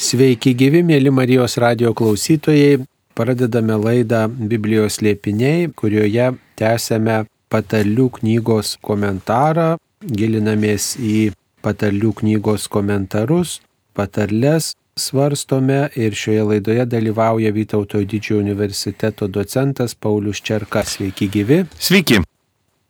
Sveiki gyvi, mėly Marijos radio klausytojai. Pradedame laidą Biblijos liepiniai, kurioje tęsėme patarlių knygos komentarą, gilinamės į patarlių knygos komentarus, patarlės svarstome ir šioje laidoje dalyvauja Vytauto didžiojo universiteto docentas Paulius Čerka. Sveiki gyvi. Sveiki.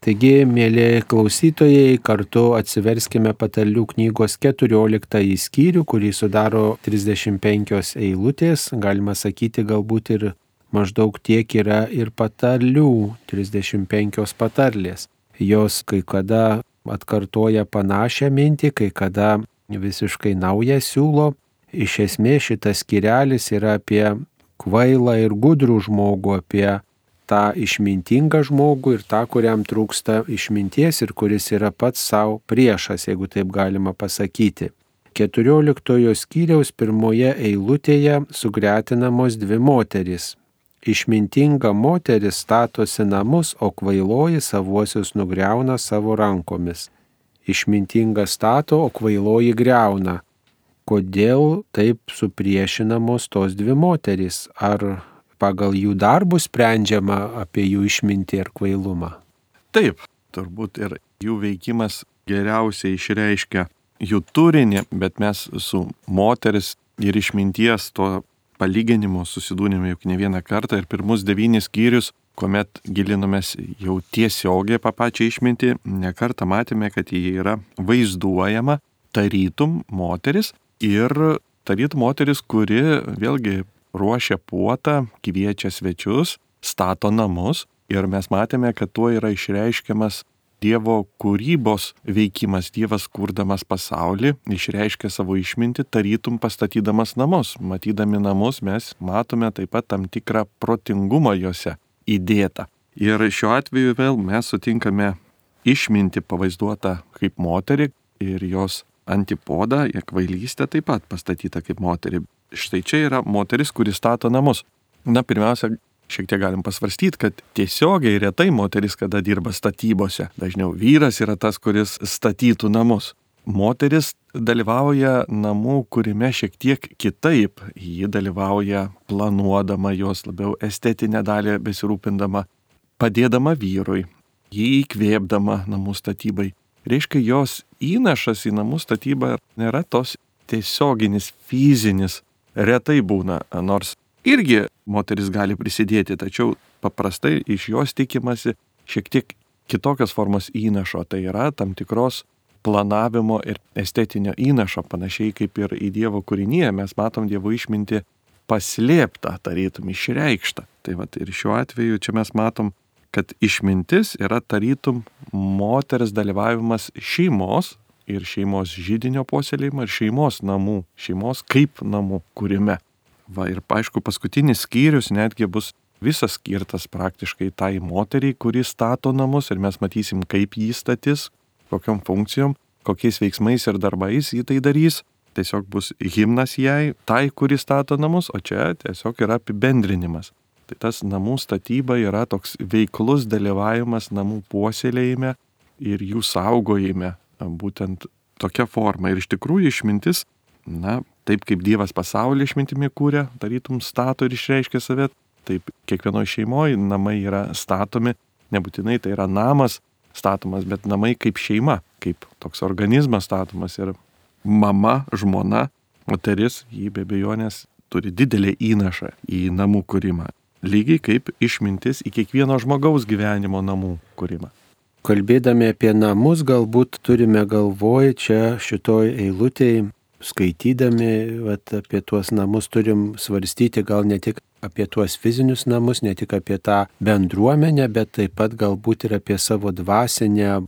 Taigi, mėly klausytojai, kartu atsiverskime patarlių knygos 14 skyrių, kurį sudaro 35 eilutės, galima sakyti, galbūt ir maždaug tiek yra ir patarlių, 35 patarlės. Jos kai kada atkartoja panašią mintį, kai kada visiškai naują siūlo. Iš esmės šitas skirelis yra apie kvailą ir gudrų žmogų, apie tą išmintingą žmogų ir tą, kuriam trūksta išminties ir kuris yra pats savo priešas, jeigu taip galima pasakyti. 14 skyriaus pirmoje eilutėje sugretinamos dvi moterys. Išmintinga moteris statosi namus, o kvailoji savuosius nugriauna savo rankomis. Išmintinga stato, o kvailoji greuna. Kodėl taip supriešinamos tos dvi moterys? Ar pagal jų darbus sprendžiama apie jų išmintį ir kvailumą. Taip, turbūt ir jų veikimas geriausiai išreiškia jų turinį, bet mes su moteris ir išminties to palyginimo susidūrėme juk ne vieną kartą ir pirmus devynis skyrius, kuomet gilinomės jau tiesiogiai apie pačią išmintį, nekartą matėme, kad jie yra vaizduojama tarytum moteris ir tarytum moteris, kuri vėlgi ruošia puotą, kviečia svečius, stato namus ir mes matėme, kad tuo yra išreiškiamas Dievo kūrybos veikimas, Dievas kurdamas pasaulį, išreiškia savo išmintį, tarytum pastatydamas namus. Matydami namus mes matome taip pat tam tikrą protingumą juose įdėtą. Ir šiuo atveju vėl mes sutinkame išminti pavaizduotą kaip moterį ir jos antipodą, kvailystę taip pat pastatyta kaip moterį štai čia yra moteris, kuri stato namus. Na, pirmiausia, šiek tiek galim pasvarstyti, kad tiesiogiai retai moteris kada dirba statybose. Dažniau vyras yra tas, kuris statytų namus. Moteris dalyvauja namų kūrime šiek tiek kitaip. Ji dalyvauja planuodama jos labiau estetinę dalį besirūpindama, padėdama vyrui, jį įkvėpdama namų statybai. Reiškia, jos įnašas į namų statybą nėra tos tiesioginis fizinis retai būna, nors irgi moteris gali prisidėti, tačiau paprastai iš jos tikimasi šiek tiek kitokios formos įnašo, tai yra tam tikros planavimo ir estetinio įnašo, panašiai kaip ir į Dievo kūrinyje mes matom Dievo išminti paslėptą, tarytum išreikštą. Tai va ir šiuo atveju čia mes matom, kad išmintis yra tarytum moters dalyvavimas šeimos ir šeimos žydinio puoselėjimą, ir šeimos namų, šeimos kaip namų kūrime. Va ir aišku, paskutinis skyrius netgi bus visas skirtas praktiškai tai moteriai, kuri stato namus ir mes matysim, kaip jį statys, kokiam funkcijom, kokiais veiksmais ir darbais jį tai darys. Tiesiog bus himnas jai, tai, kuri stato namus, o čia tiesiog yra apibendrinimas. Tai tas namų statyba yra toks veiklus dalyvavimas namų puoselėjime ir jų saugojime, būtent tokia forma. Ir iš tikrųjų išmintis, na, taip kaip Dievas pasaulį išmintimi kūrė, tarytum stato ir išreiškia save, taip kiekvienoje šeimoje namai yra statomi, nebūtinai tai yra namas statomas, bet namai kaip šeima, kaip toks organizmas statomas ir mama, žmona, moteris, jį be bejonės turi didelį įnašą į namų kūrimą. Lygiai kaip išmintis į kiekvieno žmogaus gyvenimo namų kūrimą. Kalbėdami apie namus, galbūt turime galvoj čia šitoj eilutėje, skaitydami vat, apie tuos namus turim svarstyti gal ne tik apie tuos fizinius namus, ne tik apie tą bendruomenę, bet taip pat galbūt ir apie savo dvasinę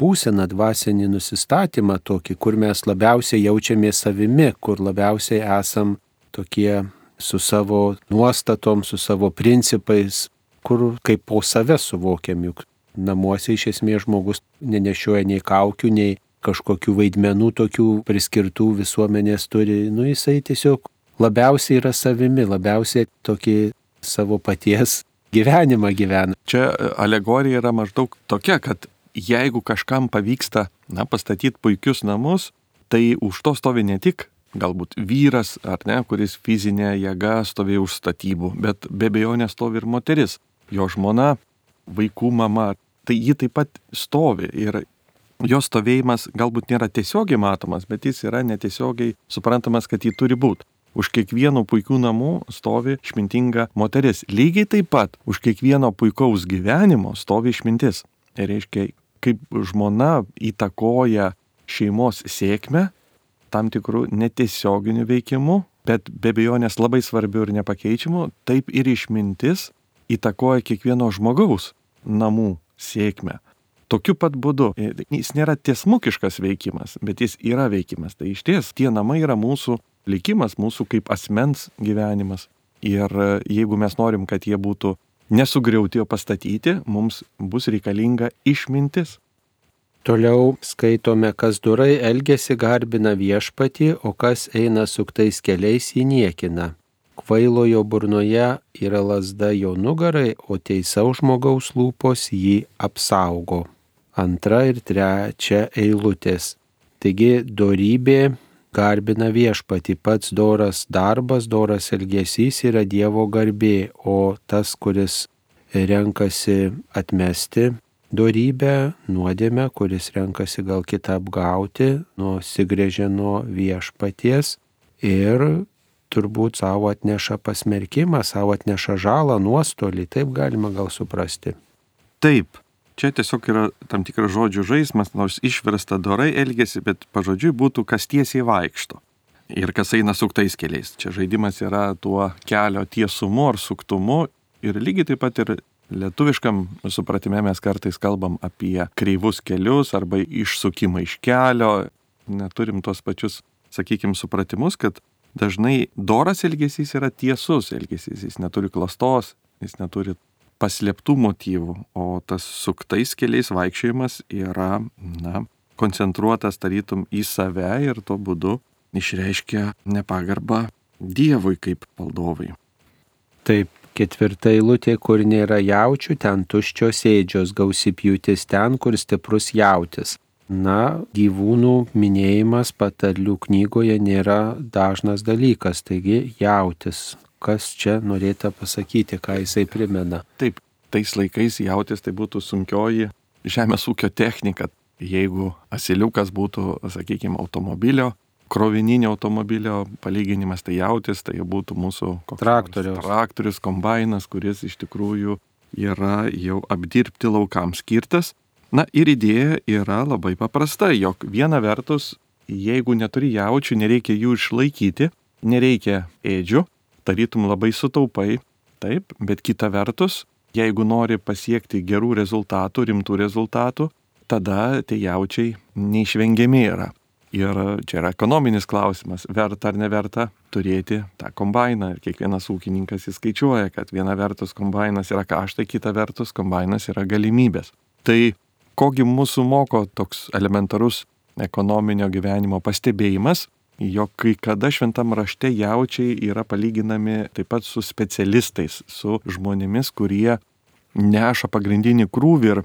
būseną, dvasinį nusistatymą tokį, kur mes labiausiai jaučiamės savimi, kur labiausiai esam tokie su savo nuostatom, su savo principais, kur kaip po save suvokiam, juk namuose iš esmės žmogus nenešioja nei kaukių, nei kažkokių vaidmenų tokių priskirtų visuomenės turi. Nu jisai tiesiog labiausiai yra savimi, labiausiai tokį savo paties gyvenimą gyvena. Čia alegorija yra maždaug tokia, kad jeigu kažkam pavyksta, na, pastatyti puikius namus, tai už to stovi ne tik galbūt vyras, ar ne, kuris fizinė jėga stovėjo už statybų, bet be abejo nestovi ir moteris, jo žmona, vaikų mama, tai ji taip pat stovi ir jos stovėjimas galbūt nėra tiesiogiai matomas, bet jis yra netiesiogiai suprantamas, kad jį turi būti. Už kiekvieno puikių namų stovi išmintinga moteris. Lygiai taip pat už kiekvieno puikaus gyvenimo stovi išmintis. Tai reiškia, kaip žmona įtakoja šeimos sėkmę tam tikrų netiesioginių veikimų, bet be bejonės labai svarbių ir nepakeičiamų, taip ir išmintis įtakoja kiekvieno žmogaus namų sėkmę. Tokiu pat būdu. Jis nėra tiesmukiškas veikimas, bet jis yra veikimas. Tai iš ties tie namai yra mūsų likimas, mūsų kaip asmens gyvenimas. Ir e, jeigu mes norim, kad jie būtų nesugriauti, o pastatyti, mums bus reikalinga išmintis. Toliau skaitome, kas durai elgesi garbina viešpatį, o kas eina suktais keliais jį niekina. Kvailojo burnoje yra lasda jo nugarai, o teisau žmogaus lūpos jį apsaugo. Antra ir trečia eilutės. Taigi dorybė garbina viešpati, pats doras darbas, doras elgesys yra Dievo garbė, o tas, kuris renkasi atmesti dorybę, nuodėmę, kuris renkasi gal kitą apgauti, nusigrėžia nuo viešpaties ir turbūt savo atneša pasmerkimą, savo atneša žalą, nuostolį, taip galima gal suprasti. Taip, Čia tiesiog yra tam tikras žodžių žaidimas, nors išversta dorai elgesi, bet pažodžiui būtų kas tiesiai vaikšto. Ir kas eina suktais keliais. Čia žaidimas yra tuo kelio tiesumu ar suktumu. Ir lygiai taip pat ir lietuviškam supratime mes kartais kalbam apie kreivus kelius arba išsukimą iš kelio. Neturim tuos pačius, sakykime, supratimus, kad dažnai doras elgesys yra tiesus elgesys. Jis neturi klastos, jis neturi paslėptų motyvų, o tas suktais keliais vaikščiojimas yra, na, koncentruotas tarytum į save ir tuo būdu išreiškia nepagarbą Dievui kaip valdovai. Taip, ketvirta eilutė, kur nėra jaučių, ten tuščios ėdžios, gausi pjūtis ten, kur stiprus jautis. Na, gyvūnų minėjimas patarlių knygoje nėra dažnas dalykas, taigi jautis, kas čia norėta pasakyti, ką jisai primena. Taip, tais laikais jautis tai būtų sunkioji žemės ūkio technika. Jeigu asiliukas būtų, sakykime, automobilio, krovininio automobilio palyginimas, tai jautis, tai būtų mūsų traktorius. traktorius, kombainas, kuris iš tikrųjų yra jau apdirbti laukams skirtas. Na ir idėja yra labai paprasta, jog viena vertus, jeigu neturi jaučių, nereikia jų išlaikyti, nereikia ėdžių, tarytum labai sutaupai, taip, bet kita vertus, jeigu nori pasiekti gerų rezultatų, rimtų rezultatų, tada tie jaučiai neišvengiami yra. Ir čia yra ekonominis klausimas, verta ar neverta turėti tą kombainą. Ir kiekvienas ūkininkas įskaičiuoja, kad viena vertus kombainas yra kaštai, kita vertus kombainas yra galimybės. Tai kogi mūsų moko toks elementarus ekonominio gyvenimo pastebėjimas, jog kai kada šventam rašte jaučiai yra palyginami taip pat su specialistais, su žmonėmis, kurie neša pagrindinį krūvį ir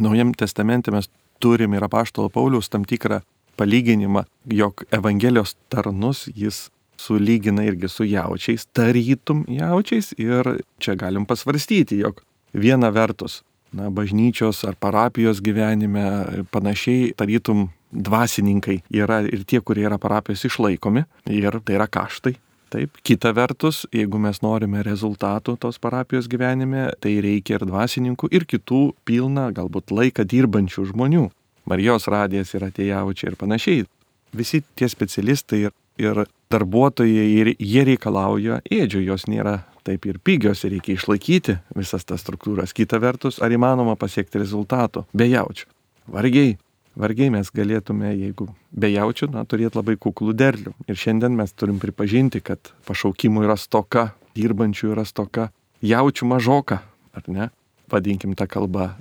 Naujam testamente mes turim ir apaštalo Paulius tam tikrą palyginimą, jog Evangelijos tarnus jis sulygina irgi su jaučiais, tarytum jaučiais ir čia galim pasvarstyti, jog viena vertus, na, bažnyčios ar parapijos gyvenime panašiai tarytum dvasininkai yra ir tie, kurie yra parapijos išlaikomi ir tai yra kaštai. Taip, kita vertus, jeigu mes norime rezultatų tos parapijos gyvenime, tai reikia ir dvasininkų, ir kitų pilną, galbūt laiką dirbančių žmonių. Marijos radijas yra tie jaučiai ir panašiai. Visi tie specialistai ir, ir darbuotojai, ir jie reikalauja ėdžių, jos nėra taip ir pigios ir reikia išlaikyti visas tas struktūras. Kita vertus, ar įmanoma pasiekti rezultatų be jaučių? Vargiai vargiai mes galėtume, jeigu be jaučių, na, turėti labai kuklų derlių. Ir šiandien mes turim pripažinti, kad pašaukimų yra stoka, dirbančių yra stoka, jaučių mažoka, ar ne, vadinkim tą kalbą.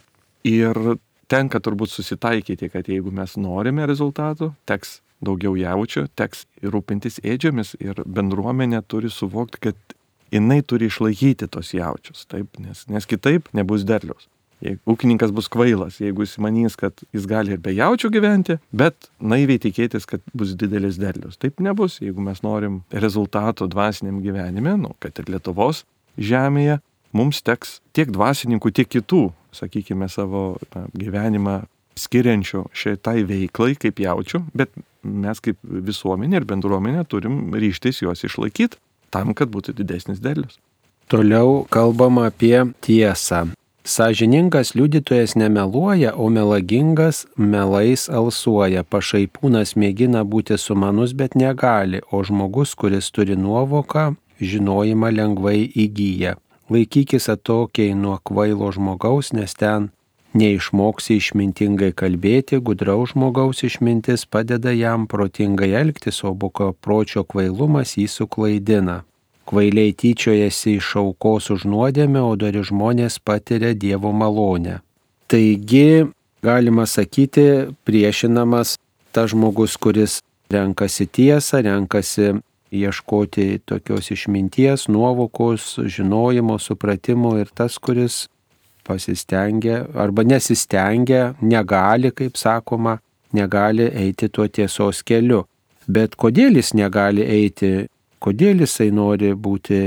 Ir tenka turbūt susitaikyti, kad jeigu mes norime rezultatų, teks daugiau jaučių, teks rūpintis ėdžiomis ir bendruomenė turi suvokti, kad jinai turi išlaikyti tos jaučius, taip, nes, nes kitaip nebus derliaus. Jeigu ūkininkas bus kvailas, jeigu jis manys, kad jis gali ir be jaučių gyventi, bet naiviai tikėtis, kad bus didelis derlius. Taip nebus, jeigu mes norim rezultato dvasiniam gyvenime, nu, kad ir Lietuvos žemėje, mums teks tiek dvasininkų, tiek kitų, sakykime, savo na, gyvenimą skiriančių šitai veiklai kaip jaučių, bet mes kaip visuomenė ir bendruomenė turim ryštis juos išlaikyti tam, kad būtų didesnis derlius. Toliau kalbama apie tiesą. Sažiningas liudytojas nemeluoja, o melagingas melais alsuoja. Pašaipūnas mėgina būti sumanus, bet negali, o žmogus, kuris turi nuovoką, žinojimą lengvai įgyja. Laikykis atokiai nuo kvailo žmogaus, nes ten neišmoksi išmintingai kalbėti, gudraus žmogaus išmintis padeda jam protingai elgtis, o buko pročio kvailumas jį suklaidina. Kvailiai tyčiojasi iš aukos už nuodėmę, o dori žmonės patiria Dievo malonę. Taigi, galima sakyti, priešinamas tas žmogus, kuris renkasi tiesą, renkasi ieškoti tokios išminties, nuovokos, žinojimo, supratimo ir tas, kuris pasistengia arba nesistengia, negali, kaip sakoma, negali eiti tuo tiesos keliu. Bet kodėl jis negali eiti kodėl jisai nori būti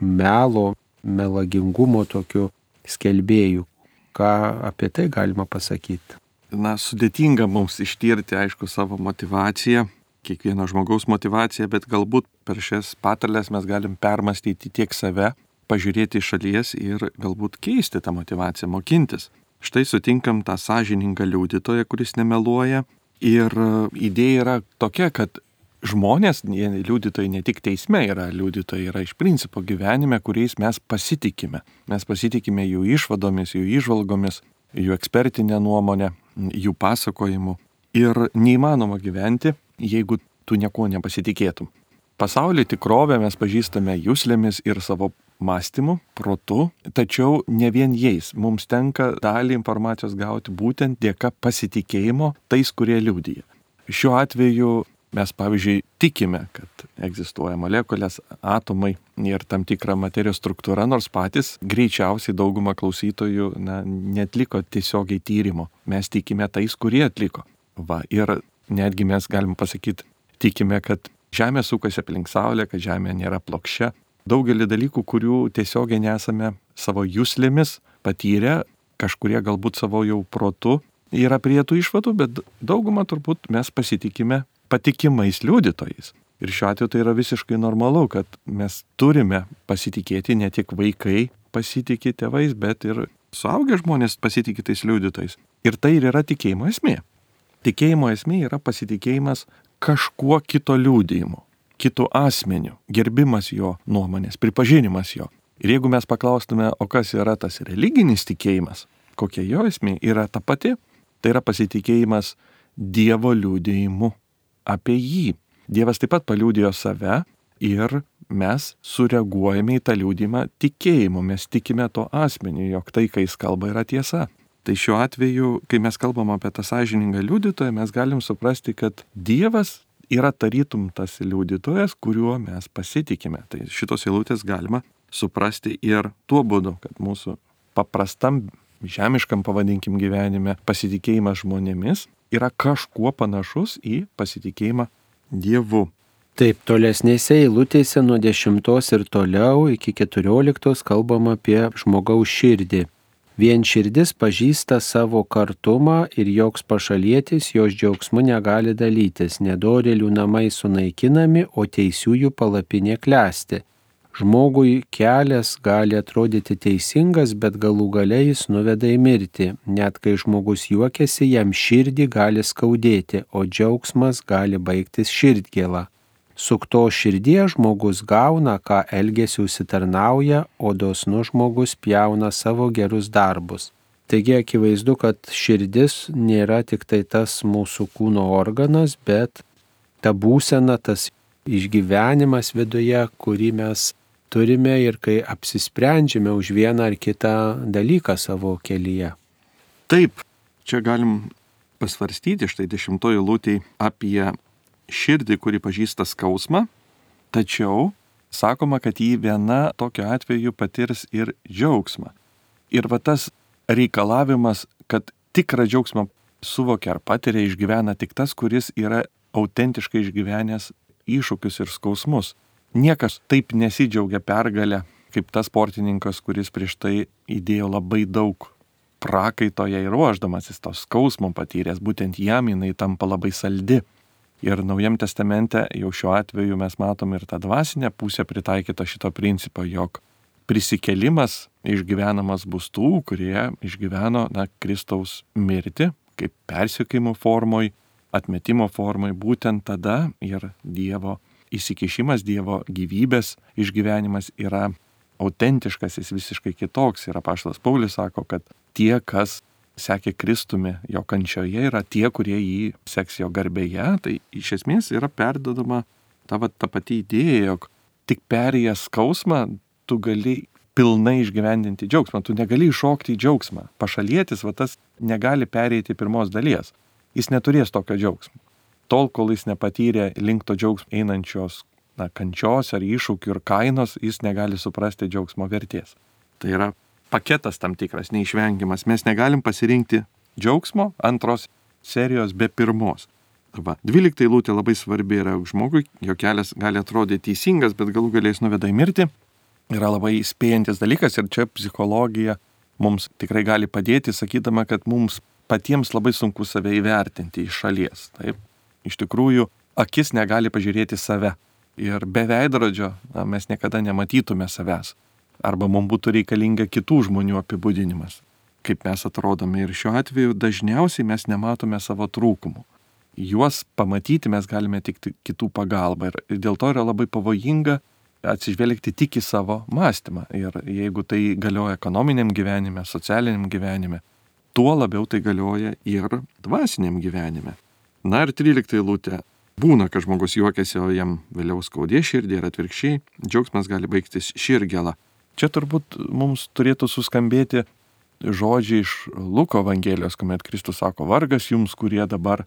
melo, melagingumo tokiu skelbėjų. Ką apie tai galima pasakyti? Na, sudėtinga mums ištirti, aišku, savo motivaciją, kiekvieno žmogaus motivaciją, bet galbūt per šias patalės mes galim permastyti tiek save, pažiūrėti iš šalies ir galbūt keisti tą motivaciją, mokintis. Štai sutinkam tą sąžiningą liudytoją, kuris nemeluoja. Ir idėja yra tokia, kad žmonės, liudytojai ne tik teisme yra liudytojai, yra iš principo gyvenime, kuriais mes pasitikime. Mes pasitikime jų išvadomis, jų išvalgomis, jų ekspertinę nuomonę, jų pasakojimu. Ir neįmanoma gyventi, jeigu tu nieko nepasitikėtum. Pasaulio tikrovę mes pažįstame jūslėmis ir savo mąstymu, protu, tačiau ne vien jais. Mums tenka dalį informacijos gauti būtent dėka pasitikėjimo tais, kurie liūdija. Šiuo atveju Mes, pavyzdžiui, tikime, kad egzistuoja molekulės, atomai ir tam tikra materijos struktūra, nors patys greičiausiai dauguma klausytojų na, netliko tiesiogiai tyrimo. Mes tikime tais, kurie atliko. Va, ir netgi mes galim pasakyti, tikime, kad Žemė sukasi aplink Saulę, kad Žemė nėra plokščia. Daugelį dalykų, kurių tiesiogiai nesame savo jūslėmis patyrę, kažkurie galbūt savo jau protu yra prie tų išvadų, bet daugumą turbūt mes pasitikime patikimais liudytojais. Ir šiuo atveju tai yra visiškai normalu, kad mes turime pasitikėti, ne tik vaikai pasitikė tėvais, bet ir suaugę žmonės pasitikė tais liudytojais. Ir tai ir yra tikėjimo esmė. Tikėjimo esmė yra pasitikėjimas kažkuo kito liūdėjimu, kitų asmeniu, gerbimas jo nuomonės, pripažinimas jo. Ir jeigu mes paklaustume, o kas yra tas religinis tikėjimas, kokia jo esmė yra ta pati, tai yra pasitikėjimas Dievo liūdėjimu apie jį. Dievas taip pat paliūdėjo save ir mes sureaguojame į tą liūdimą tikėjimu, mes tikime to asmeniu, jog tai, kai jis kalba, yra tiesa. Tai šiuo atveju, kai mes kalbam apie tą sąžiningą liudytoją, mes galim suprasti, kad Dievas yra tarytum tas liudytojas, kuriuo mes pasitikime. Tai šitos eilutės galima suprasti ir tuo būdu, kad mūsų paprastam žemiškam, pavadinkim, gyvenime pasitikėjimas žmonėmis yra kažkuo panašus į pasitikėjimą Dievu. Taip, tolesnėse eilutėse nuo 10 ir toliau iki 14 kalbama apie žmogaus širdį. Vien širdis pažįsta savo kartumą ir joks pašalietis jos džiaugsmu negali dalytis, nedorėlių namai sunaikinami, o teisiųjų palapinė klesti. Žmogui kelias gali atrodyti teisingas, bet galų gale jis nuveda į mirtį. Net kai žmogus juokiasi, jam širdį gali skaudėti, o džiaugsmas gali baigtis širdgėla. Sukto širdie žmogus gauna, ką elgesiu užsitarnauja, o dosnus žmogus pjauna savo gerus darbus. Taigi akivaizdu, kad širdis nėra tik tai tas mūsų kūno organas, bet ta būsena, tas išgyvenimas viduje, kurį mes turime ir kai apsisprendžiame už vieną ar kitą dalyką savo kelyje. Taip, čia galim pasvarstyti štai dešimtojo lūtėj apie širdį, kuri pažįsta skausmą, tačiau sakoma, kad jį viena tokiu atveju patirs ir džiaugsmą. Ir va tas reikalavimas, kad tikrą džiaugsmą suvokia ar patiria, išgyvena tik tas, kuris yra autentiškai išgyvenęs iššūkius ir skausmus. Niekas taip nesidžiaugia pergalę, kaip tas sportininkas, kuris prieš tai įdėjo labai daug prakaitoje ir ruoždamasis tos skausmo patyręs, būtent jam jinai tampa labai saldi. Ir Naujam testamente jau šiuo atveju mes matom ir tą dvasinę pusę pritaikytą šito principo, jog prisikelimas išgyvenamas bus tų, kurie išgyveno na, Kristaus mirtį, kaip persiekimo formoj, atmetimo formoj, būtent tada ir Dievo įsikišimas, Dievo gyvybės išgyvenimas yra autentiškas, jis visiškai kitoks. Ir apaštalas Paulius sako, kad tie, kas sekė Kristumi jo kančioje, yra tie, kurie jį seks jo garbėje. Tai iš esmės yra perdodama ta, va, ta pati idėja, jog tik perėjęs skausmą tu gali pilnai išgyvendinti džiaugsmą, tu negali iššokti į džiaugsmą. Pašalietis, va tas negali pereiti pirmos dalies. Jis neturės tokio džiaugsmo. Tol, kol jis nepatyrė link to džiaugsmo einančios na, kančios ar iššūkių ir kainos, jis negali suprasti džiaugsmo vertės. Tai yra paketas tam tikras, neišvengiamas. Mes negalim pasirinkti džiaugsmo antros serijos be pirmos. Arba 12 eilutė labai svarbi yra žmogui, jo kelias gali atrodyti teisingas, bet galų galės nuveda į mirtį. Yra labai įspėjantis dalykas ir čia psichologija mums tikrai gali padėti, sakydama, kad mums patiems labai sunku save įvertinti iš šalies. Taip, iš tikrųjų, akis negali pažiūrėti save ir be veidrodžio na, mes niekada nematytume savęs. Arba mums būtų reikalinga kitų žmonių apibūdinimas, kaip mes atrodome. Ir šiuo atveju dažniausiai mes nematome savo trūkumų. Juos pamatyti mes galime tik kitų pagalba. Ir dėl to yra labai pavojinga atsižvelgti tik į savo mąstymą. Ir jeigu tai galioja ekonominiam gyvenime, socialiniam gyvenime, tuo labiau tai galioja ir dvasiniam gyvenime. Na ir 13 eilutė. Būna, kad žmogus juokiasi, o jam vėliau skaudė širdį ir atvirkščiai, džiaugsmas gali baigtis širgelą. Čia turbūt mums turėtų suskambėti žodžiai iš Luko Evangelijos, kuomet Kristus sako, vargas jums, kurie dabar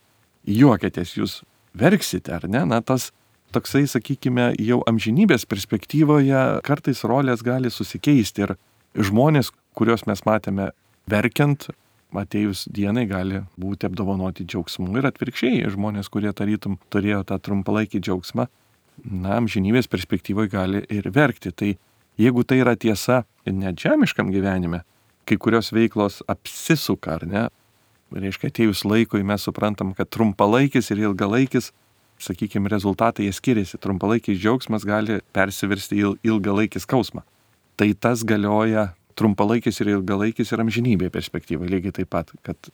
juokėtės, jūs verksite, ar ne? Na, tas toksai, sakykime, jau amžinybės perspektyvoje kartais rolės gali susikeisti ir žmonės, kuriuos mes matėme verkiant, atėjus dienai gali būti apdovanoti džiaugsmu ir atvirkščiai žmonės, kurie tarytum turėjo tą trumpalaikį džiaugsmą, na, amžinybės perspektyvoje gali ir verkti. Tai jeigu tai yra tiesa ir net žemiškam gyvenime, kai kurios veiklos apsisuka, ar ne, reiškia, atėjus laikui mes suprantam, kad trumpalaikis ir ilgalaikis, sakykime, rezultatai jie skiriasi. Trumpalaikis džiaugsmas gali persiversti į ilgalaikį skausmą. Tai tas galioja trumpalaikis ir ilgalaikis ir amžinybė perspektyva lygiai taip pat, kad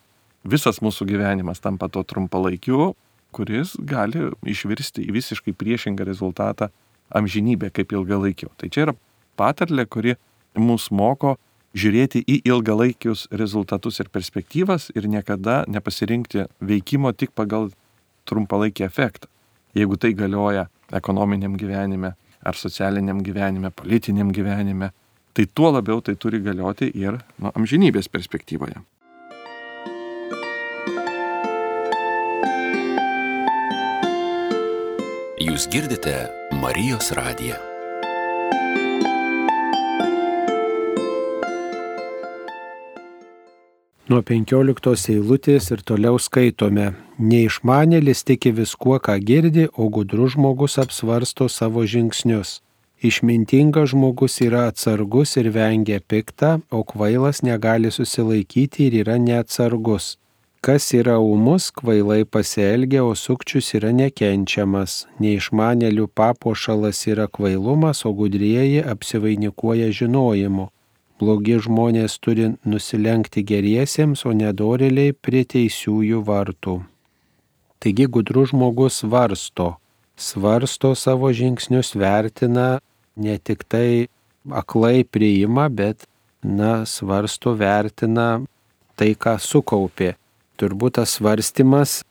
visas mūsų gyvenimas tampa to trumpalaikiu, kuris gali išvirsti į visiškai priešingą rezultatą amžinybę kaip ilgalaikiu. Tai čia yra patarlė, kuri mus moko žiūrėti į ilgalaikius rezultatus ir perspektyvas ir niekada nepasirinkti veikimo tik pagal trumpalaikį efektą. Jeigu tai galioja ekonominiam gyvenime ar socialiniam gyvenime, politiniam gyvenime, tai tuo labiau tai turi galioti ir nu, amžinybės perspektyvoje. Jūs girdite Marijos radiją. Nuo 15 eilutės ir toliau skaitome. Neišmanėlis tiki viskuo, ką girdi, o gudrus žmogus apsvarsto savo žingsnius. Išmintingas žmogus yra atsargus ir vengia piktą, o kvailas negali susilaikyti ir yra neatsargus. Kas yra umus, kvailai pasielgia, o sukčius yra nekenčiamas. Neišmanelių papuošalas yra kvailumas, o gudrieji apsivainikuoja žinojimu. Blogi žmonės turi nusilenkti geriesiems, o nedoreliai prie teisiųjų vartų. Taigi gudrus žmogus varsto, svarsto savo žingsnius, vertina ne tik tai aklai priima, bet, na, svarsto, vertina tai, ką sukaupė. Turbūt tas svarstymas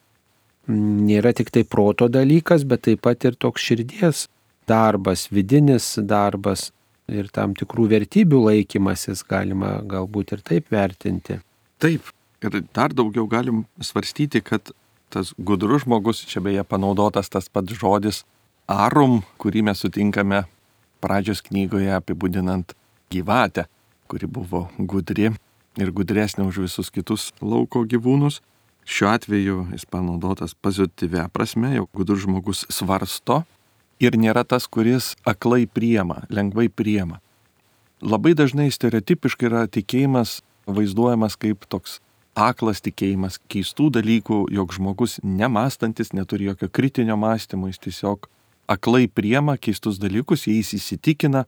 nėra tik tai proto dalykas, bet taip pat ir toks širdies darbas, vidinis darbas ir tam tikrų vertybių laikymasis galima galbūt ir taip vertinti. Taip, ir dar daugiau galim svarstyti, kad tas gudrus žmogus, čia beje panaudotas tas pats žodis arum, kurį mes sutinkame pradžios knygoje apibūdinant gyvatę, kuri buvo gudri, ir gudresnė už visus kitus lauko gyvūnus. Šiuo atveju jis panaudotas pozityvę prasme, jau gudrus žmogus svarsto ir nėra tas, kuris aklai priema, lengvai priema. Labai dažnai stereotipiškai yra tikėjimas vaizduojamas kaip toks aklas tikėjimas, keistų dalykų, jog žmogus nemastantis, neturi jokio kritinio mąstymo, jis tiesiog aklai priema keistus dalykus, jais įsitikina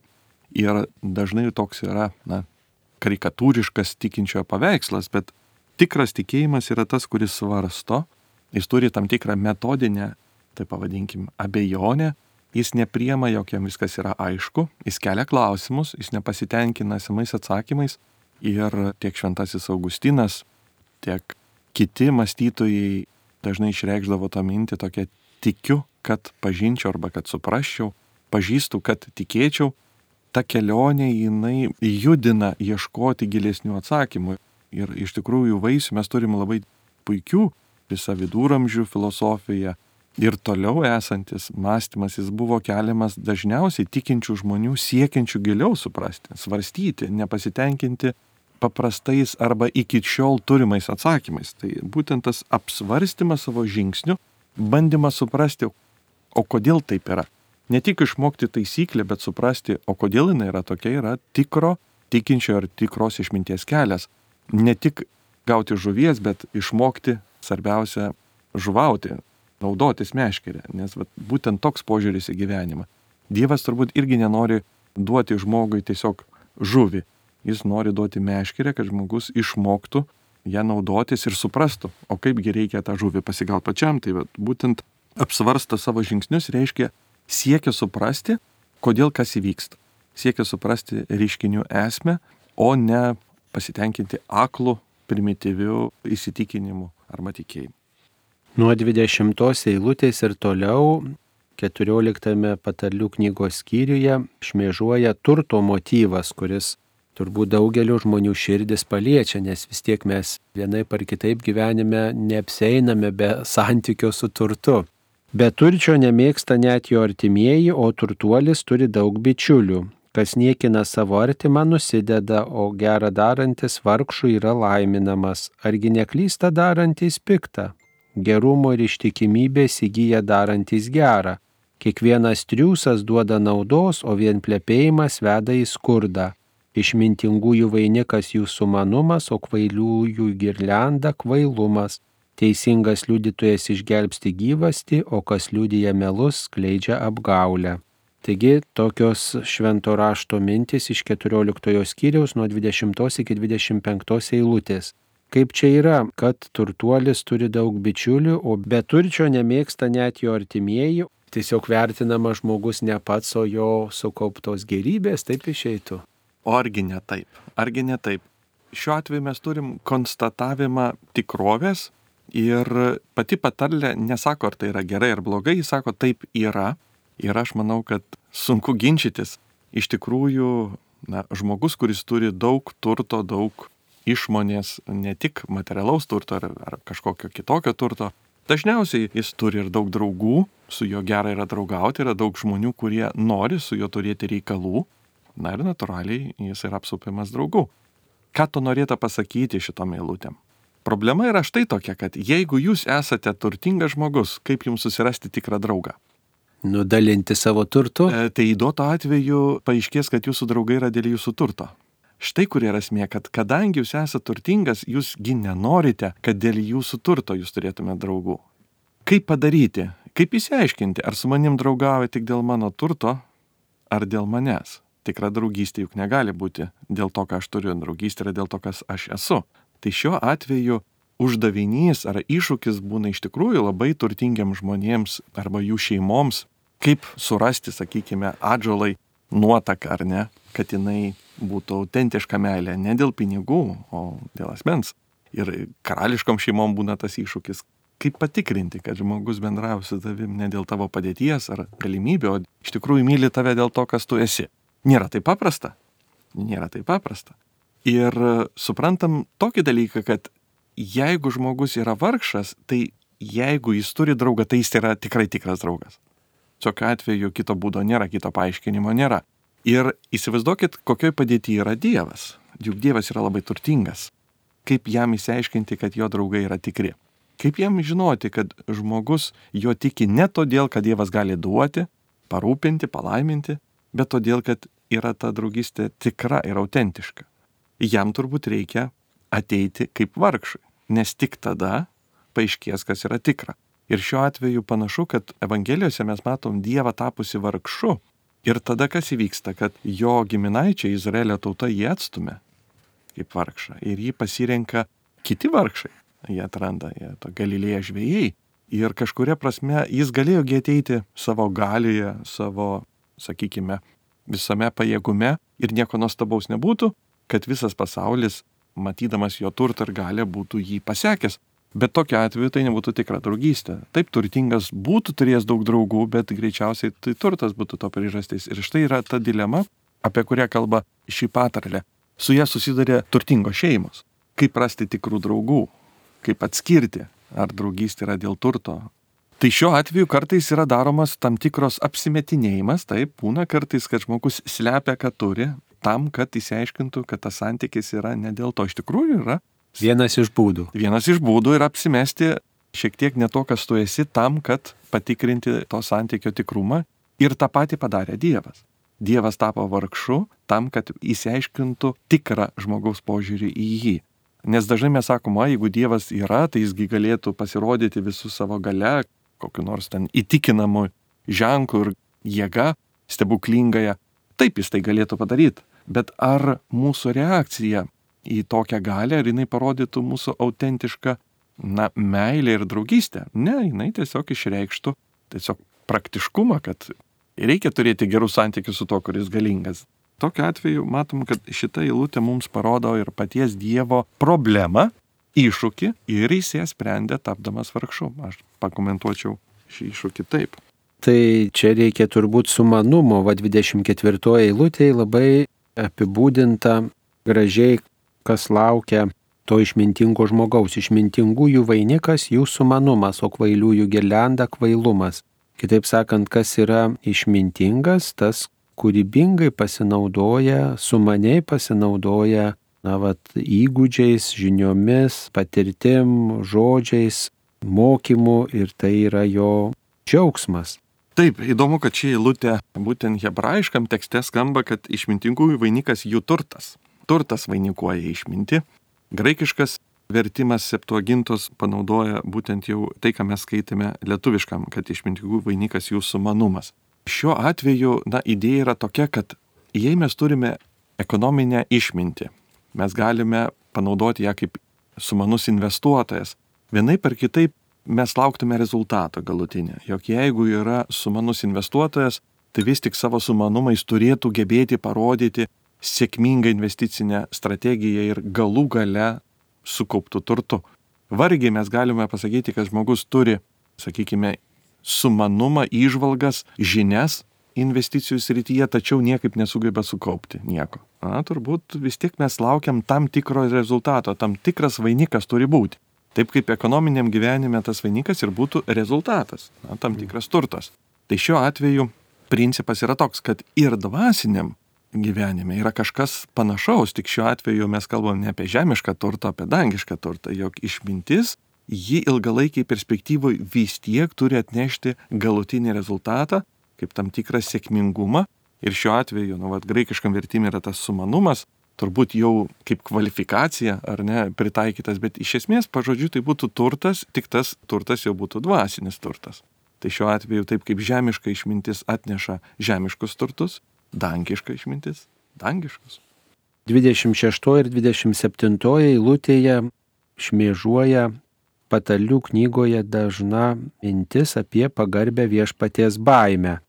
ir dažnai toks yra, na, karikatūriškas tikinčiojo paveikslas, bet tikras tikėjimas yra tas, kuris svarsto, jis turi tam tikrą metodinę, tai pavadinkim, abejonę, jis nepriema, jog jam viskas yra aišku, jis kelia klausimus, jis nepasitenkina esamais atsakymais ir tiek šventasis Augustinas, tiek kiti mąstytojai dažnai išreikšdavo tą mintį tokia tikiu, kad pažinčiau arba kad suprasčiau, pažįstu, kad tikėčiau, ta kelionė jinai judina ieškoti gilesnių atsakymų. Ir iš tikrųjų vaisių mes turime labai puikių visą viduramžių filosofiją. Ir toliau esantis mąstymas jis buvo keliamas dažniausiai tikinčių žmonių siekiančių giliau suprasti, svarstyti, nepasitenkinti paprastais arba iki šiol turimais atsakymais. Tai būtent tas apsvarstymas savo žingsnių, bandymas suprasti, o kodėl taip yra. Ne tik išmokti taisyklę, bet suprasti, o kodėl jinai yra tokia, yra tikro tikinčio ar tikros išminties kelias. Ne tik gauti žuvies, bet išmokti, svarbiausia, žuvauti, naudotis meškerę, nes vat, būtent toks požiūris į gyvenimą. Dievas turbūt irgi nenori duoti žmogui tiesiog žuvį, jis nori duoti meškerę, kad žmogus išmoktų ją naudotis ir suprastų, o kaipgi reikia tą žuvį pasigauti pačiam. Tai vat, būtent apsvarsto savo žingsnius reiškia siekia suprasti, kodėl kas įvyksta. Siekia suprasti reiškinių esmę, o ne pasitenkinti aklų, primityvių įsitikinimų arba tikėjimų. Nuo 20 eilutės ir toliau 14 patarlių knygos skyriuje šmėžuoja turto motyvas, kuris turbūt daugelio žmonių širdis paliečia, nes vis tiek mes vienai par kitaip gyvenime neapseiname be santykio su turtu. Be turčio nemėgsta net jo artimieji, o turtuolis turi daug bičiulių. Kas niekina savo artimą nusideda, o gerą darantis vargšų yra laiminamas. Argi neklysta darantis piktą? Gerumo ir ištikimybės įgyja darantis gerą. Kiekvienas triūsas duoda naudos, o vien plepėjimas veda į skurdą. Išmintingųjų vainikas jų sumanumas, o kvailiųjų girlianda kvailumas. Teisingas liudytojas išgelbsti gyvasti, o kas liudyja melus, skleidžia apgaulę. Taigi tokios švento rašto mintis iš 14 skyriaus nuo 20 iki 25 eilutės. Kaip čia yra, kad turtuolis turi daug bičiulių, o be turčio nemėgsta net jo artimieji, tiesiog vertinama žmogus ne pats, o jo sukauptos gerybės, taip išeitų. Argi ne taip? Argi ne taip? Šiuo atveju mes turim konstatavimą tikrovės ir pati patarlė nesako, ar tai yra gerai ar blogai, jis sako, taip yra. Ir aš manau, kad sunku ginčytis. Iš tikrųjų, na, žmogus, kuris turi daug turto, daug išmonės, ne tik materialaus turto ar, ar kažkokio kitokio turto, dažniausiai jis turi ir daug draugų, su juo gerai yra draugauti, yra daug žmonių, kurie nori su juo turėti reikalų Na ir natūraliai jis yra apsupimas draugų. Ką tu norėtų pasakyti šitom eilutėm? Problema yra štai tokia, kad jeigu jūs esate turtingas žmogus, kaip jums susirasti tikrą draugą? Nudalinti savo turtu? E, tai duoto atveju paaiškės, kad jūsų draugai yra dėl jūsų turto. Štai kur yra esmė, kad kadangi jūs esate turtingas, jūsgi nenorite, kad dėl jūsų turto jūs turėtumėte draugų. Kaip padaryti? Kaip įsiaiškinti, ar su manim draugauja tik dėl mano turto, ar dėl manęs? tikra draugystė juk negali būti dėl to, ką aš turiu, draugystė yra dėl to, kas aš esu. Tai šiuo atveju uždavinys ar iššūkis būna iš tikrųjų labai turtingiams žmonėms arba jų šeimoms, kaip surasti, sakykime, atžalai nuotaką ar ne, kad jinai būtų autentiška meilė ne dėl pinigų, o dėl asmens. Ir karališkom šeimom būna tas iššūkis, kaip patikrinti, kad žmogus bendrauja su tavim ne dėl tavo padėties ar galimybė, o iš tikrųjų myli tave dėl to, kas tu esi. Nėra taip paprasta. Nėra taip paprasta. Ir suprantam tokį dalyką, kad jeigu žmogus yra vargšas, tai jeigu jis turi draugą, tai jis yra tikrai tikras draugas. Tokiu atveju kito būdo nėra, kito paaiškinimo nėra. Ir įsivaizduokit, kokioj padėtyje yra Dievas. Juk Dievas yra labai turtingas. kaip jam įsiaiškinti, kad jo draugai yra tikri. Kaip jam žinoti, kad žmogus jo tiki ne todėl, kad Dievas gali duoti, parūpinti, palaiminti, bet todėl, kad yra ta draugystė tikra ir autentiška. Jam turbūt reikia ateiti kaip vargšui, nes tik tada paaiškės, kas yra tikra. Ir šiuo atveju panašu, kad Evangelijose mes matom Dievą tapusi vargšu. Ir tada kas įvyksta, kad jo giminaičiai Izraelio tauta jį atstumė kaip vargšą. Ir jį pasirenka kiti vargšai. Jie atranda, jie to galilėje žvėjai. Ir kažkuria prasme jis galėjo ateiti savo galioje, savo, sakykime, visame pajėgume ir nieko nuostabaus nebūtų, kad visas pasaulis, matydamas jo turtą ir galę, būtų jį pasiekęs. Bet tokiu atveju tai nebūtų tikra draugystė. Taip turtingas būtų turėjęs daug draugų, bet greičiausiai tai turtas būtų to priežastis. Ir štai yra ta dilema, apie kurią kalba šį patarlę. Su ją susidarė turtingos šeimos. Kaip rasti tikrų draugų, kaip atskirti, ar draugystė yra dėl turto. Tai šiuo atveju kartais yra daromas tam tikros apsimetinėjimas, taip, būna kartais, kad žmogus slepia, kad turi, tam, kad įsiaiškintų, kad tas santykis yra ne dėl to, iš tikrųjų yra. Vienas iš būdų. Vienas iš būdų yra apsimesti šiek tiek ne to, kas tu esi, tam, kad patikrinti to santykio tikrumą. Ir tą patį padarė Dievas. Dievas tapo vargšu tam, kad įsiaiškintų tikrą žmogaus požiūrį į jį. Nes dažnai mes sakome, jeigu Dievas yra, tai jisgi galėtų pasirodyti visų savo gale, kokiu nors ten įtikinamu ženklu ir jėga, stebuklingąją. Taip jis tai galėtų padaryti. Bet ar mūsų reakcija į tokią galę, ar jinai parodytų mūsų autentišką, na, meilę ir draugystę? Ne, jinai tiesiog išreikštų tiesiog praktiškumą, kad reikia turėti gerus santykius su to, kuris galingas. Tokiu atveju matom, kad šita eilutė mums parodo ir paties Dievo problemą, iššūkį ir jis ją sprendė tapdamas vargšu. Aš pakomentuočiau šį iššūkį taip. Tai čia reikia turbūt sumanumo, va 24 eilutėje labai apibūdinta gražiai, kas laukia to išmintingo žmogaus. Išmintingųjų vainikas jų sumanumas, o kvailiųjų gelenda kvailumas. Kitaip sakant, kas yra išmintingas, tas kūrybingai pasinaudoja, sumaniai pasinaudoja, na, vat, įgūdžiais, žiniomis, patirtim, žodžiais, mokymu ir tai yra jo džiaugsmas. Taip, įdomu, kad ši eilutė būtent hebrajiškam tekste skamba, kad išmintingųjų vainikas jų turtas. Turtas vainikuoja išminti. Graikiškas vertimas septuagintos panaudoja būtent jau tai, ką mes skaitėme lietuviškam, kad išmintingų vainikas jų sumanumas. Šiuo atveju, na, idėja yra tokia, kad jei mes turime ekonominę išmintį, mes galime panaudoti ją kaip sumanus investuotojas, vienai per kitaip mes lauktume rezultato galutinį. Jok jeigu yra sumanus investuotojas, tai vis tik savo sumanumais turėtų gebėti parodyti sėkmingą investicinę strategiją ir galų gale sukauptų turtu. Vargiai mes galime pasakyti, kad žmogus turi, sakykime, sumanumą, išvalgas, žinias investicijų srityje, tačiau niekaip nesugeba sukaupti nieko. Na, turbūt vis tiek mes laukiam tam tikro rezultato, tam tikras vainikas turi būti. Taip kaip ekonominiam gyvenime tas vainikas ir būtų rezultatas, na, tam tikras turtas. Tai šiuo atveju principas yra toks, kad ir dvasiniam gyvenime yra kažkas panašaus, tik šiuo atveju mes kalbam ne apie žemišką turtą, apie dangišką turtą, jog išmintis, ji ilgalaikiai perspektyvoje vis tiek turi atnešti galutinį rezultatą, kaip tam tikrą sėkmingumą. Ir šiuo atveju, nu, vat, graikiškam vertimui yra tas sumanumas, turbūt jau kaip kvalifikacija ar ne pritaikytas, bet iš esmės pažodžiu tai būtų turtas, tik tas turtas jau būtų dvasinis turtas. Tai šiuo atveju taip kaip žemiška išmintis atneša žemiškus turtus, dangiška išmintis dangiškus. 26 ir 27 eilutėje šmėžuoja patalių knygoje dažna mintis apie pagarbę viešpaties baimę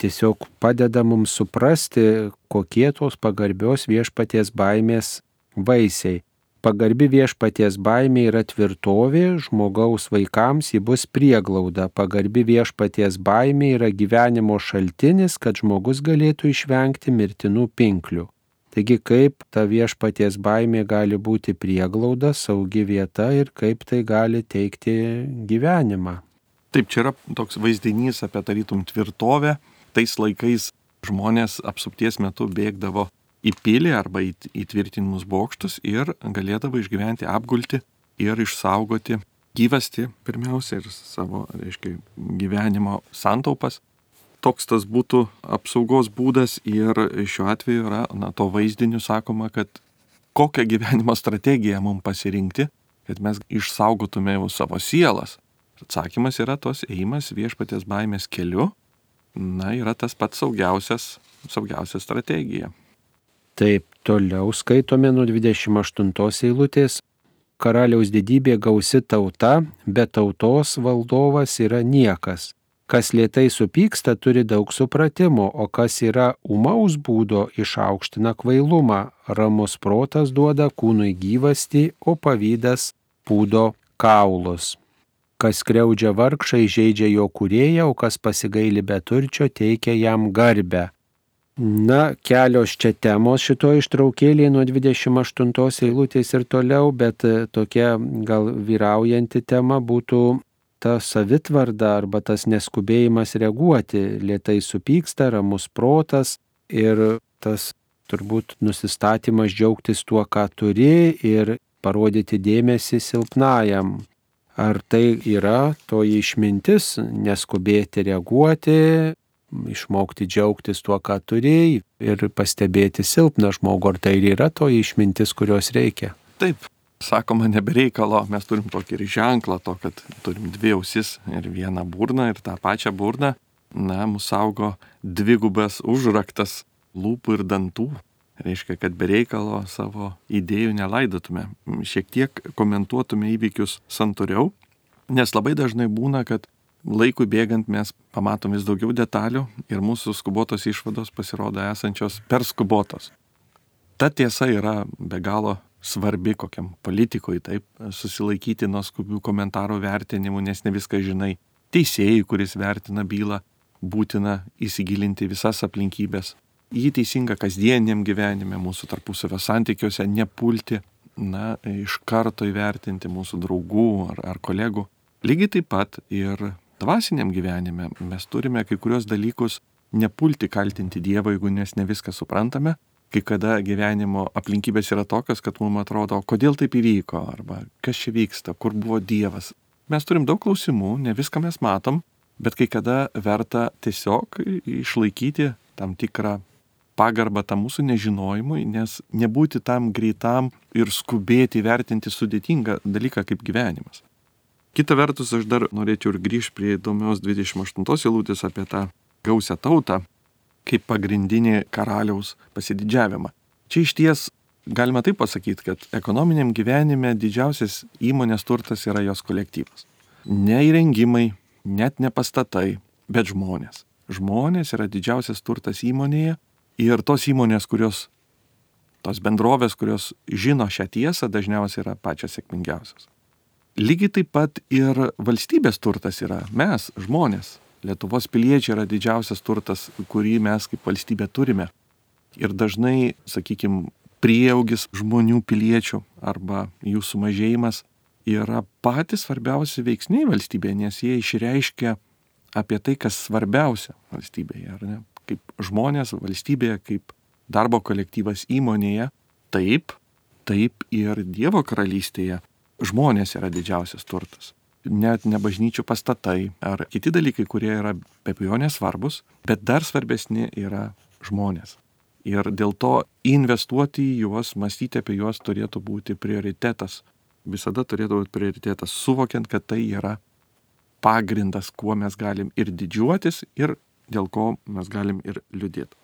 tiesiog padeda mums suprasti, kokie tos pagarbios viešpaties baimės vaisiai. Pagarbi viešpaties baimė yra tvirtovė, žmogaus vaikams ji bus prieglauda. Pagarbi viešpaties baimė yra gyvenimo šaltinis, kad žmogus galėtų išvengti mirtinų pinklių. Taigi kaip ta viešpaties baimė gali būti prieglauda, saugi vieta ir kaip tai gali teikti gyvenimą. Taip, čia yra toks vaizdinys apie tarytum tvirtovę, tais laikais žmonės apsupties metu bėgdavo į pilį arba įtvirtinimus bokštus ir galėdavo išgyventi apgulti ir išsaugoti gyvasti pirmiausia ir savo, reiškia, gyvenimo santaupas. Toks tas būtų apsaugos būdas ir šiuo atveju yra, na, to vaizdiniu sakoma, kad kokią gyvenimo strategiją mums pasirinkti, kad mes išsaugotume savo sielas. Atsakymas yra tos ėjimas viešpatės baimės keliu, na, yra tas pats saugiausias, saugiausia strategija. Taip, toliau skaitome nuo 28 eilutės. Karaliaus didybė gausi tauta, bet tautos valdovas yra niekas. Kas lietai supyksta, turi daug supratimo, o kas yra umaus būdo išaukština kvailumą. Ramus protas duoda kūnui gyvasti, o pavydas pūdo kaulus. Kas kreudžia vargšai, žaidžia jo kurėją, o kas pasigaili beturčio, teikia jam garbę. Na, kelios čia temos šito ištraukėlėje nuo 28 eilutės ir toliau, bet tokia gal vyraujanti tema būtų ta savitvarda arba tas neskubėjimas reaguoti, lietai supyksta, ramus protas ir tas turbūt nusistatymas džiaugtis tuo, ką turi ir parodyti dėmesį silpnajam. Ar tai yra toji išmintis, neskubėti reaguoti, išmokti džiaugtis tuo, ką turi ir pastebėti silpną žmogų, ar tai yra toji išmintis, kurios reikia? Taip, sakoma, nebereikalo, mes turim tokį ir ženklą to, kad turim dvi ausis ir vieną burną ir tą pačią burną. Na, mūsų saugo dvigubas užraktas lūpų ir dantų. Reiškia, kad bereikalo savo idėjų nelaidotume. Šiek tiek komentuotume įvykius santūriau, nes labai dažnai būna, kad laikui bėgant mes pamatom vis daugiau detalių ir mūsų skubotos išvados pasirodo esančios per skubotos. Ta tiesa yra be galo svarbi kokiam politikui, taip, susilaikyti nuo skubių komentarų vertinimų, nes ne viską žinai. Teisėjai, kuris vertina bylą, būtina įsigilinti visas aplinkybės. Jį teisinga kasdieniam gyvenime, mūsų tarpusavio santykiuose, nepulti, na, iš karto įvertinti mūsų draugų ar, ar kolegų. Lygiai taip pat ir dvasiniam gyvenime mes turime kai kurios dalykus nepulti kaltinti Dievą, jeigu mes ne viską suprantame, kai kada gyvenimo aplinkybės yra tokios, kad mums atrodo, kodėl taip įvyko, arba kas čia vyksta, kur buvo Dievas. Mes turim daug klausimų, ne viską mes matom, bet kai kada verta tiesiog išlaikyti tam tikrą pagarbą tam mūsų nežinojimui, nes nebūti tam greitam ir skubėti vertinti sudėtingą dalyką kaip gyvenimas. Kita vertus, aš dar norėčiau ir grįžti prie įdomios 28 eilutės apie tą gausią tautą, kaip pagrindinį karaliaus pasididžiavimą. Čia iš ties galima taip pasakyti, kad ekonominiam gyvenime didžiausias įmonės turtas yra jos kolektyvas. Ne įrengimai, net ne pastatai, bet žmonės. Žmonės yra didžiausias turtas įmonėje ir tos įmonės, kurios, tos bendrovės, kurios žino šią tiesą, dažniausiai yra pačios sėkmingiausios. Lygiai taip pat ir valstybės turtas yra mes, žmonės. Lietuvos piliečiai yra didžiausias turtas, kurį mes kaip valstybė turime. Ir dažnai, sakykime, prieaugis žmonių piliečių arba jų sumažėjimas yra patys svarbiausi veiksniai valstybėje, nes jie išreiškia apie tai, kas svarbiausia valstybėje, ar ne? Kaip žmonės valstybėje, kaip darbo kolektyvas įmonėje, taip, taip ir Dievo karalystėje žmonės yra didžiausias turtas net ne bažnyčių pastatai ar kiti dalykai, kurie yra be abejonės svarbus, bet dar svarbesni yra žmonės. Ir dėl to investuoti į juos, mąstyti apie juos turėtų būti prioritetas. Visada turėtų būti prioritetas, suvokiant, kad tai yra pagrindas, kuo mes galim ir didžiuotis, ir dėl ko mes galim ir liūdėti.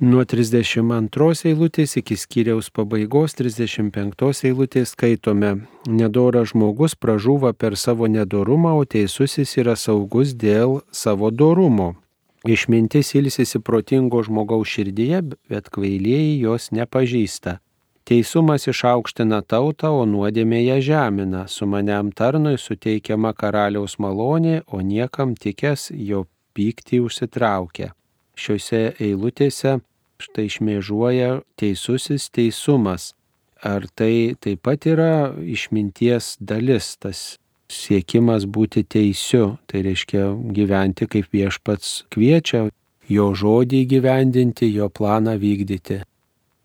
Nuo 32 eilutės iki skyriaus pabaigos 35 eilutės skaitome, nedoras žmogus pražūva per savo nedorumą, o teisusis yra saugus dėl savo dorumo. Išmintis ilsisi protingo žmogaus širdyje, bet kvailieji jos nepažįsta. Teisumas išaukština tautą, o nuodėmė ją žemina. Su maniam tarnui suteikiama karaliaus malonė, o niekam tikęs jo pyktį užsitraukia. Šiuose eilutėse štai šmėžuoja teisusis teisumas. Ar tai taip pat yra išminties dalis, tas siekimas būti teisiu, tai reiškia gyventi kaip viešpats kviečia, jo žodį gyvendinti, jo planą vykdyti.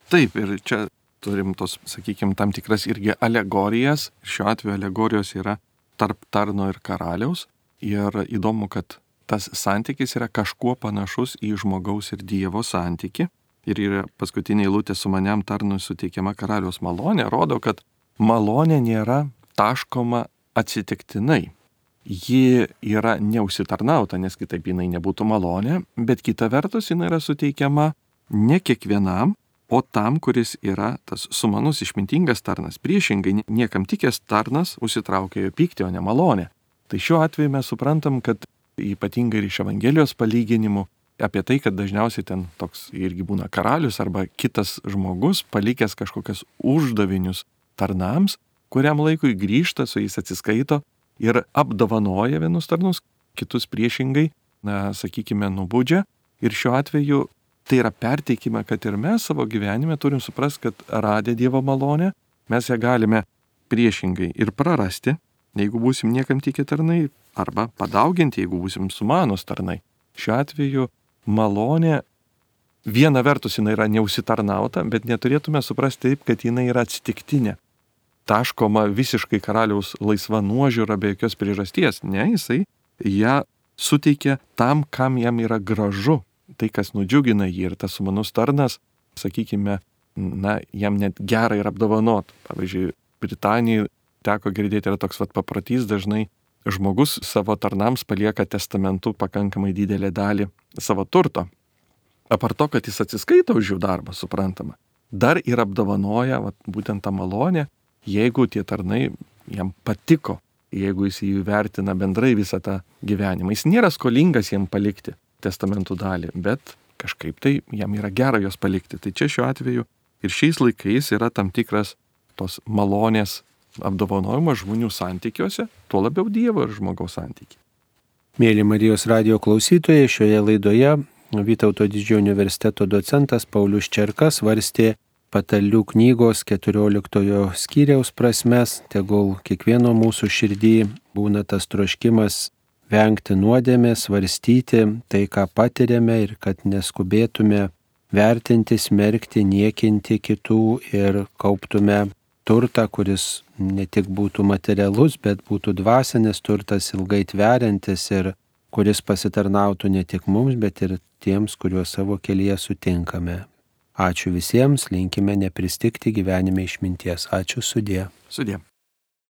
Taip, ir čia turim tos, sakykime, tam tikras irgi alegorijas. Šiuo atveju alegorijos yra tarp tarno ir karaliaus. Ir įdomu, kad tas santykis yra kažkuo panašus į žmogaus ir Dievo santyki. Ir yra paskutinė eilutė su maniam tarnui suteikiama karaliaus malonė, rodo, kad malonė nėra taškoma atsitiktinai. Ji yra neusitarnauta, nes kitaip jinai nebūtų malonė, bet kita vertus jinai yra suteikiama ne kiekvienam, o tam, kuris yra tas sumanus išmintingas tarnas. Priešingai, niekam tikęs tarnas užsitraukia jo pyktį, o ne malonę. Tai šiuo atveju mes suprantam, kad ypatingai ir iš Evangelijos palyginimų apie tai, kad dažniausiai ten toks irgi būna karalius arba kitas žmogus palikęs kažkokias uždavinius tarnams, kuriam laikui grįžta, su jais atsiskaito ir apdovanoja vienus tarnus, kitus priešingai, na, sakykime, nubaudžia. Ir šiuo atveju tai yra perteikime, kad ir mes savo gyvenime turim suprasti, kad radę Dievo malonę, mes ją galime priešingai ir prarasti, jeigu būsim niekam tikė tarnai, arba padauginti, jeigu būsim sumanus tarnai. Šiuo atveju malonė viena vertus jinai yra neusitarnauta, bet neturėtume suprasti taip, kad jinai yra atsitiktinė. Taškoma visiškai karaliaus laisva nuožiūra be jokios priežasties. Ne, jisai ją suteikia tam, kam jam yra gražu. Tai, kas nudžiugina jį ir tas sumanus tarnas, sakykime, na, jam net gerai ir apdovanot. Pavyzdžiui, Britanijai teko girdėti yra toks vat paprotys dažnai žmogus savo tarnams palieka testamentu pakankamai didelę dalį savo turto. Apart to, kad jis atsiskaito už jų darbą, suprantama, dar ir apdovanoja vat, būtent tą malonę, jeigu tie tarnai jam patiko, jeigu jis įvertina bendrai visą tą gyvenimą. Jis nėra skolingas jam palikti testamentų dalį, bet kažkaip tai jam yra gera jos palikti. Tai čia šiuo atveju ir šiais laikais yra tam tikras tos malonės apdovanojimas žmonių santykiuose, tuo labiau Dievo ir žmogaus santykiai. Mėly Marijos radio klausytojai, šioje laidoje Vytauto didžiojo universiteto docentas Paulius Čerkas varstė patalių knygos 14 skyriaus prasmes, tegul kiekvieno mūsų širdį būna tas troškimas vengti nuodėmės, svarstyti tai, ką patiriame ir kad neskubėtume vertinti, smerkti, niekinti kitų ir kauptume turtą, kuris ne tik būtų materialus, bet būtų dvasinis turtas ilgai tveriantis ir kuris pasitarnautų ne tik mums, bet ir tiems, kuriuos savo kelyje sutinkame. Ačiū visiems, linkime nepristikti gyvenime išminties. Ačiū sudė. Sudė.